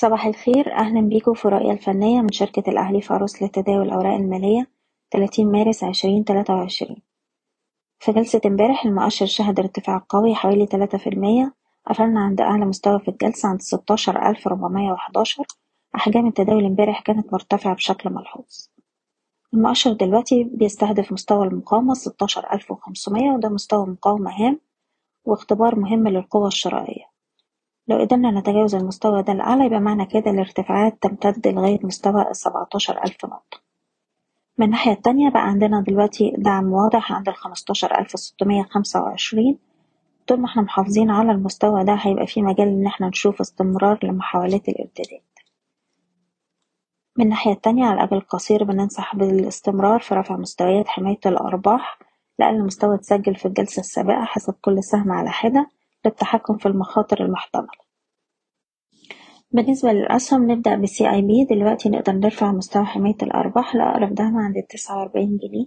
صباح الخير أهلا بيكم في الرؤية الفنية من شركة الأهلي فاروس لتداول الأوراق المالية 30 مارس 2023 في جلسة امبارح المؤشر شهد ارتفاع قوي حوالي 3% قفلنا عند أعلى مستوى في الجلسة عند 16411 أحجام التداول امبارح كانت مرتفعة بشكل ملحوظ. المؤشر دلوقتي بيستهدف مستوى المقاومة 16500 وده مستوى مقاومة هام واختبار مهم للقوة الشرائية. لو قدرنا نتجاوز المستوى ده الأعلى يبقى معنى كده الارتفاعات تمتد لغاية مستوى السبعتاشر ألف نقطة. من الناحية التانية بقى عندنا دلوقتي دعم واضح عند الخمستاشر ألف ستمية خمسة وعشرين. طول ما إحنا محافظين على المستوى ده هيبقى في مجال إن إحنا نشوف استمرار لمحاولات الارتداد من الناحية التانية على الأجل القصير بننصح بالاستمرار في رفع مستويات حماية الأرباح لأقل مستوى اتسجل في الجلسة السابقة حسب كل سهم على حدة. للتحكم في المخاطر المحتملة. بالنسبة للأسهم نبدأ أي بي دلوقتي نقدر نرفع مستوى حماية الأرباح لأقرب دعم عند التسعة وأربعين جنيه.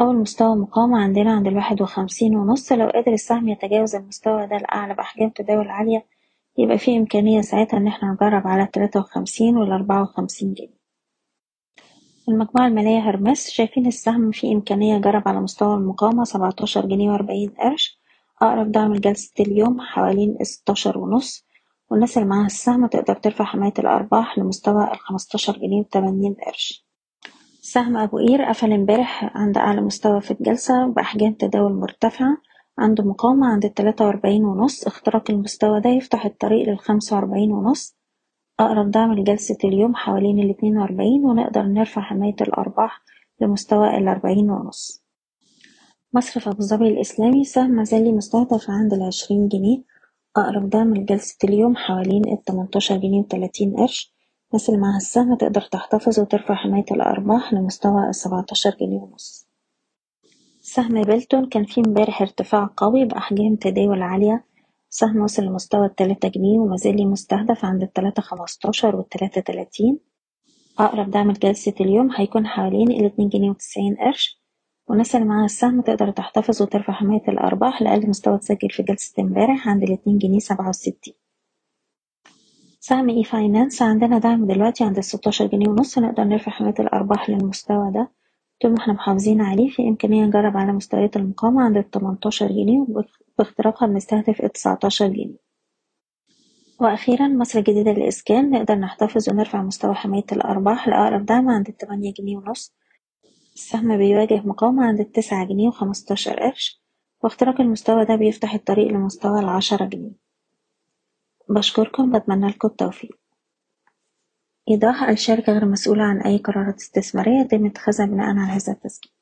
أول مستوى مقاومة عندنا عند الواحد وخمسين ونص. لو قدر السهم يتجاوز المستوى ده الأعلى بأحجام تداول عالية يبقى في إمكانية ساعتها إن إحنا نجرب على التلاتة وخمسين والأربعة وخمسين جنيه. المجموعة المالية هرمس. شايفين السهم في إمكانية يجرب على مستوى المقاومة سبعتاشر جنيه وأربعين قرش. أقرب دعم لجلسة اليوم حوالين ستاشر ونص والناس اللي معاها السهم تقدر ترفع حماية الأرباح لمستوى الخمستاشر جنيه وتمانين قرش. سهم أبو قير قفل امبارح عند أعلى مستوى في الجلسة بأحجام تداول مرتفعة عنده مقاومة عند التلاتة وأربعين ونص اختراق المستوى ده يفتح الطريق للخمسة وأربعين ونص. أقرب دعم لجلسة اليوم حوالين الاتنين وأربعين ونقدر نرفع حماية الأرباح لمستوى الأربعين ونص. مصرف أبو ظبي الإسلامي سهم مازال مستهدف عند العشرين جنيه أقرب دعم لجلسة اليوم حوالين التمنتاشر جنيه وتلاتين قرش. اللي معاها السهم تقدر تحتفظ وترفع حماية الأرباح لمستوى السبعتاشر جنيه ونص. سهم بيلتون كان فيه امبارح ارتفاع قوي بأحجام تداول عالية. سهم وصل لمستوى التلاتة جنيه ومازال مستهدف عند التلاتة خمستاشر والتلاتة تلاتين. أقرب دعم لجلسة اليوم هيكون حوالين الاتنين جنيه وتسعين قرش. والناس اللي معاها السهم تقدر تحتفظ وترفع حماية الأرباح لأقل مستوى اتسجل في جلسة امبارح عند الاتنين جنيه سبعة وستين. سهم e-finance عندنا دعم دلوقتي عند الستاشر جنيه ونص نقدر نرفع حماية الأرباح للمستوى ده. طول ما إحنا محافظين عليه في إمكانية نجرب على مستويات المقاومة عند التمنتاشر جنيه وباختراقها بنستهدف التسعتاشر جنيه. وأخيرا مصر الجديدة للإسكان نقدر نحتفظ ونرفع مستوى حماية الأرباح لأقرب دعم عند التمانية جنيه ونص. السهم بيواجه مقاومة عند التسعة جنيه وخمستاشر قرش واختراق المستوى ده بيفتح الطريق لمستوى العشرة جنيه. بشكركم بتمنى لكم التوفيق. إيضاح الشركة غير مسؤولة عن أي قرارات استثمارية يتم اتخاذها بناء على هذا التسجيل.